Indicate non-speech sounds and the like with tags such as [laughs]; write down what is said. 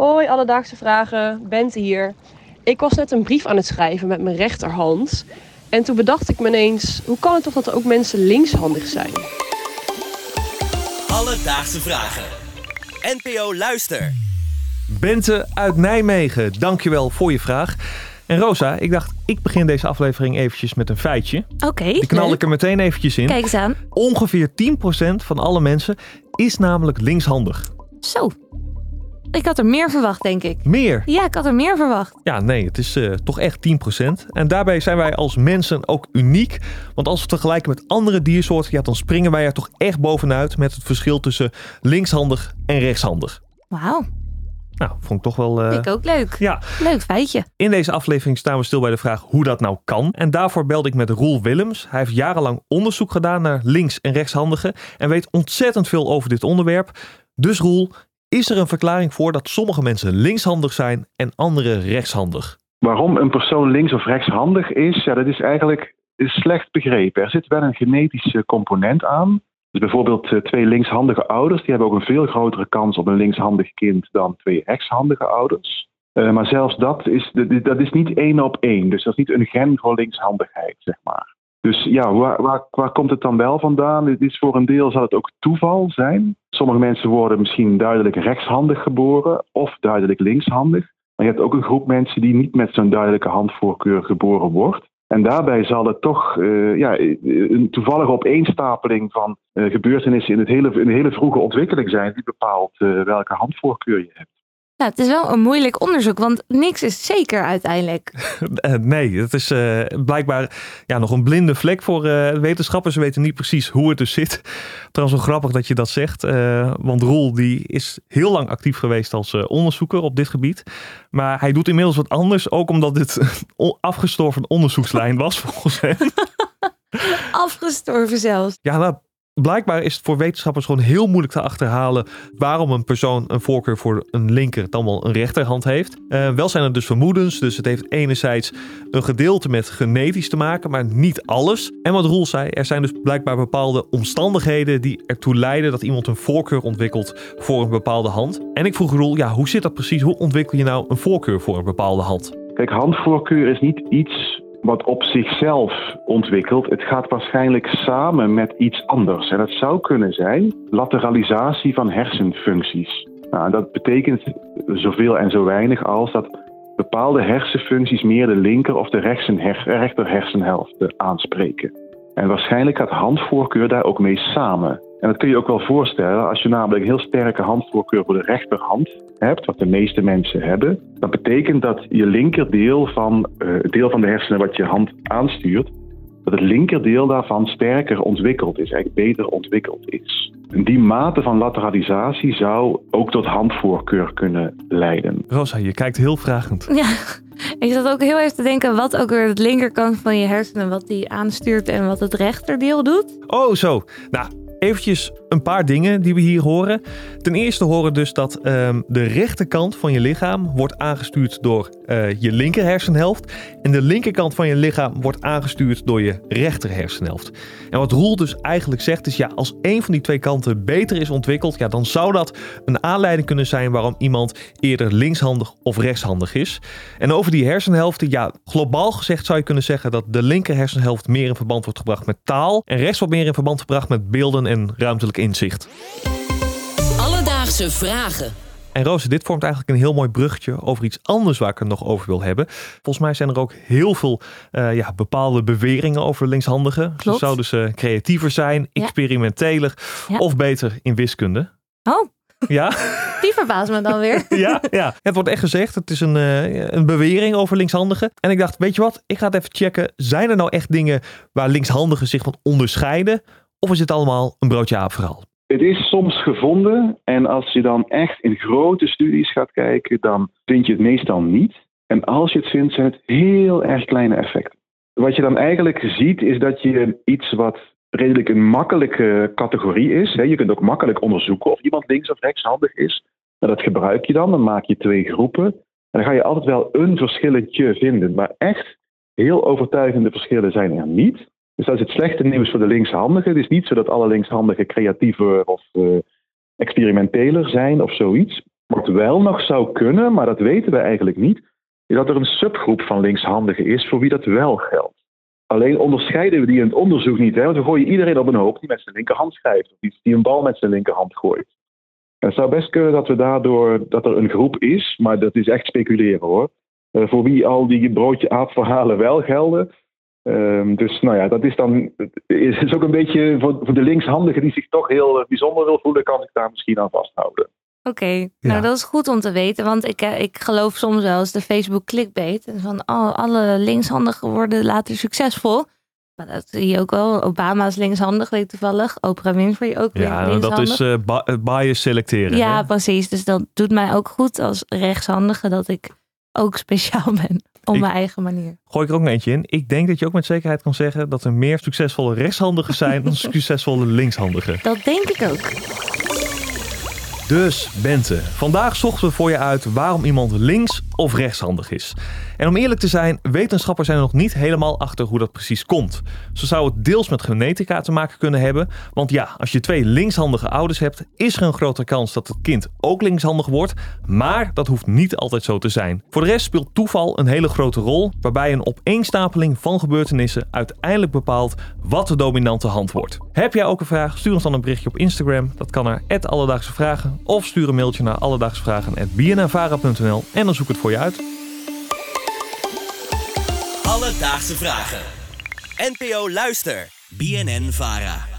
Hoi, alledaagse vragen. Bente hier. Ik was net een brief aan het schrijven met mijn rechterhand. En toen bedacht ik me ineens, hoe kan het toch dat er ook mensen linkshandig zijn? Alledaagse vragen. NPO Luister. Bente uit Nijmegen, dankjewel voor je vraag. En Rosa, ik dacht, ik begin deze aflevering eventjes met een feitje. Oké, Die knal leuk. ik er meteen eventjes in. Kijk eens aan. Ongeveer 10% van alle mensen is namelijk linkshandig. Zo. Ik had er meer verwacht, denk ik. Meer. Ja, ik had er meer verwacht. Ja, nee, het is eh, toch echt 10%. En daarbij zijn wij als mensen ook uniek. Want als we vergelijken met andere diersoorten, ja, dan springen wij er toch echt bovenuit met het verschil tussen linkshandig en rechtshandig. Wauw, Nou, vond ik toch wel. eh, ik ook leuk. ja, Leuk feitje. in deze aflevering staan we stil bij de vraag hoe dat nou kan. En daarvoor belde ik met Roel Willems. Hij heeft jarenlang onderzoek gedaan naar links- en rechtshandigen en weet ontzettend veel over dit onderwerp. Dus Roel, is er een verklaring voor dat sommige mensen linkshandig zijn en anderen rechtshandig? Waarom een persoon links- of rechtshandig is, ja, dat is eigenlijk slecht begrepen. Er zit wel een genetische component aan. Dus bijvoorbeeld eh, twee linkshandige ouders, die hebben ook een veel grotere kans op een linkshandig kind dan twee rechtshandige ouders. Eh, maar zelfs dat is, dat is niet één op één. Dus dat is niet een gen voor linkshandigheid, zeg maar. Dus ja, waar, waar, waar komt het dan wel vandaan? Het is voor een deel zal het ook toeval zijn. Sommige mensen worden misschien duidelijk rechtshandig geboren of duidelijk linkshandig. Maar je hebt ook een groep mensen die niet met zo'n duidelijke handvoorkeur geboren wordt. En daarbij zal het toch eh, ja, een toevallige opeenstapeling van eh, gebeurtenissen in, het hele, in hele vroege ontwikkeling zijn die bepaalt eh, welke handvoorkeur je hebt. Nou, het is wel een moeilijk onderzoek, want niks is zeker uiteindelijk. [laughs] Eh, nee, het is eh, blijkbaar ja, nog een blinde vlek voor eh, wetenschappers. Ze weten niet precies hoe het dus zit. [laughs] Trouwens, wel grappig dat je dat zegt. want Roel die is heel lang actief geweest als onderzoeker op dit gebied. Maar hij doet inmiddels wat anders. Ook omdat dit [laughs] een afgestorven onderzoekslijn was volgens hem. Afgestorven zelfs. Ja, nou, blijkbaar is het voor wetenschappers gewoon heel moeilijk te achterhalen waarom een persoon een voorkeur voor een linker dan wel een rechterhand heeft. Eh, wel zijn er dus vermoedens, dus het heeft enerzijds een gedeelte met genetisch te maken, maar niet alles. En wat Roel zei, er zijn dus blijkbaar bepaalde omstandigheden die ertoe leiden dat iemand een voorkeur ontwikkelt voor een bepaalde hand. En ik vroeg Roel, ja, hoe zit dat precies? Hoe ontwikkel je nou een voorkeur voor een bepaalde hand? Kijk, handvoorkeur is niet iets wat op zichzelf ontwikkelt. Het gaat waarschijnlijk samen met iets anders. En dat zou kunnen zijn lateralisatie van hersenfuncties. Nou, dat betekent zoveel en zo weinig als dat bepaalde hersenfuncties meer de linker of de rechter hersenhelft aanspreken. En waarschijnlijk gaat handvoorkeur daar ook mee samen. En dat kun je ook wel voorstellen als je namelijk een heel sterke handvoorkeur voor de rechterhand hebt, wat de meeste mensen hebben. Dat betekent dat je linkerdeel van eh, het deel van de hersenen wat je hand aanstuurt, dat het linkerdeel daarvan sterker ontwikkeld is, eigenlijk beter ontwikkeld is. En die mate van lateralisatie zou ook tot handvoorkeur kunnen leiden. Rosa, je kijkt heel vragend. Ja, [laughs] ik zat ook heel even te denken wat ook weer het linkerkant van je hersenen, wat die aanstuurt en wat het rechterdeel doet. Oh, zo. Nou, eventjes een paar dingen die we hier horen. Ten eerste horen dus dat ehm, de rechterkant van je lichaam wordt aangestuurd door eh, je linker hersenhelft. En de linkerkant van je lichaam wordt aangestuurd door je rechter hersenhelft. En wat Roel dus eigenlijk zegt is, ja, als een van die twee kanten beter is ontwikkeld, ja, dan zou dat een aanleiding kunnen zijn waarom iemand eerder linkshandig of rechtshandig is. En over die hersenhelften, ja, globaal gezegd zou je kunnen zeggen dat de linker hersenhelft meer in verband wordt gebracht met taal en rechts wordt meer in verband gebracht met beelden en ruimtelijk inzicht. Alledaagse vragen. En Roos, dit vormt eigenlijk een heel mooi bruggetje over iets anders waar ik het nog over wil hebben. Volgens mij zijn er ook heel veel eh, ja, bepaalde beweringen over linkshandigen. Ze Klopt. zouden ze creatiever zijn, Ja. experimenteler Ja. of beter in wiskunde. Oh, Ja, [laughs] die verbaast me dan weer. [laughs] ja, ja. Het wordt echt gezegd. Het is een, eh, een bewering over linkshandigen. En ik dacht, weet je wat? Ik ga het even checken. Zijn er nou echt dingen waar linkshandigen zich van onderscheiden? Of is het allemaal een broodje aap verhaal? Het is soms gevonden en als je dan echt in grote studies gaat kijken, dan vind je het meestal niet. En als je het vindt, zijn het heel erg kleine effecten. Wat je dan eigenlijk ziet, is dat je iets wat redelijk een makkelijke categorie is. Je kunt ook makkelijk onderzoeken of iemand links- of rechtshandig is. Nou, dat gebruik je dan, dan maak je twee groepen. En dan ga je altijd wel een verschilletje vinden. Maar echt heel overtuigende verschillen zijn er niet. Dus dat is het slechte nieuws voor de linkshandigen. Het is niet zo dat alle linkshandigen creatiever of eh, experimenteler zijn of zoiets. Wat wel nog zou kunnen, maar dat weten we eigenlijk niet, is dat er een subgroep van linkshandigen is voor wie dat wel geldt. Alleen onderscheiden we die in het onderzoek niet, hè? want we gooien iedereen op een hoop die met zijn linkerhand schrijft, of die, een bal met zijn linkerhand gooit. En het zou best kunnen dat we daardoor dat er een groep is, maar dat is echt speculeren hoor. eh, voor wie al die broodje aapverhalen wel gelden. Ehm, dus nou ja, dat is dan is, is ook een beetje voor, voor de linkshandigen die zich toch heel eh, bijzonder wil voelen, kan ik daar misschien aan vasthouden. Oké, nou Ja. dat is goed om te weten, want ik, eh, ik geloof soms wel eens de Facebook clickbait. En van oh, alle linkshandigen worden later succesvol. Maar dat zie je ook wel. Obama is linkshandig, weet ik toevallig. Oprah Winfrey ook weer Ja, dat linkshandig. is eh, bias selecteren. ja, hè? precies. Dus dat doet mij ook goed als rechtshandige dat ik ook speciaal [laughs] ben op Ik- mijn eigen manier. Gooi ik er ook nog eentje in. Ik denk dat je ook met zekerheid kan zeggen dat er meer succesvolle rechtshandigen zijn dan [laughs] succesvolle linkshandigen. Dat denk ik ook. Dus Bente, vandaag zochten we voor je uit waarom iemand links of rechtshandig is. En om eerlijk te zijn, wetenschappers zijn er nog niet helemaal achter hoe dat precies komt. Zo zou het deels met genetica te maken kunnen hebben. Want ja, als je twee linkshandige ouders hebt, is er een grotere kans dat het kind ook linkshandig wordt. Maar dat hoeft niet altijd zo te zijn. Voor de rest speelt toeval een hele grote rol, waarbij een opeenstapeling van gebeurtenissen uiteindelijk bepaalt wat de dominante hand wordt. Heb jij ook een vraag? Stuur ons dan een berichtje op Instagram. Dat kan naar Alledaagse Vragen. Of stuur een mailtje naar alledaagsvragen.bnnvara.nl en dan zoek ik het voor je uit. Alledaagse vragen. NPO Luister. BNN Vara.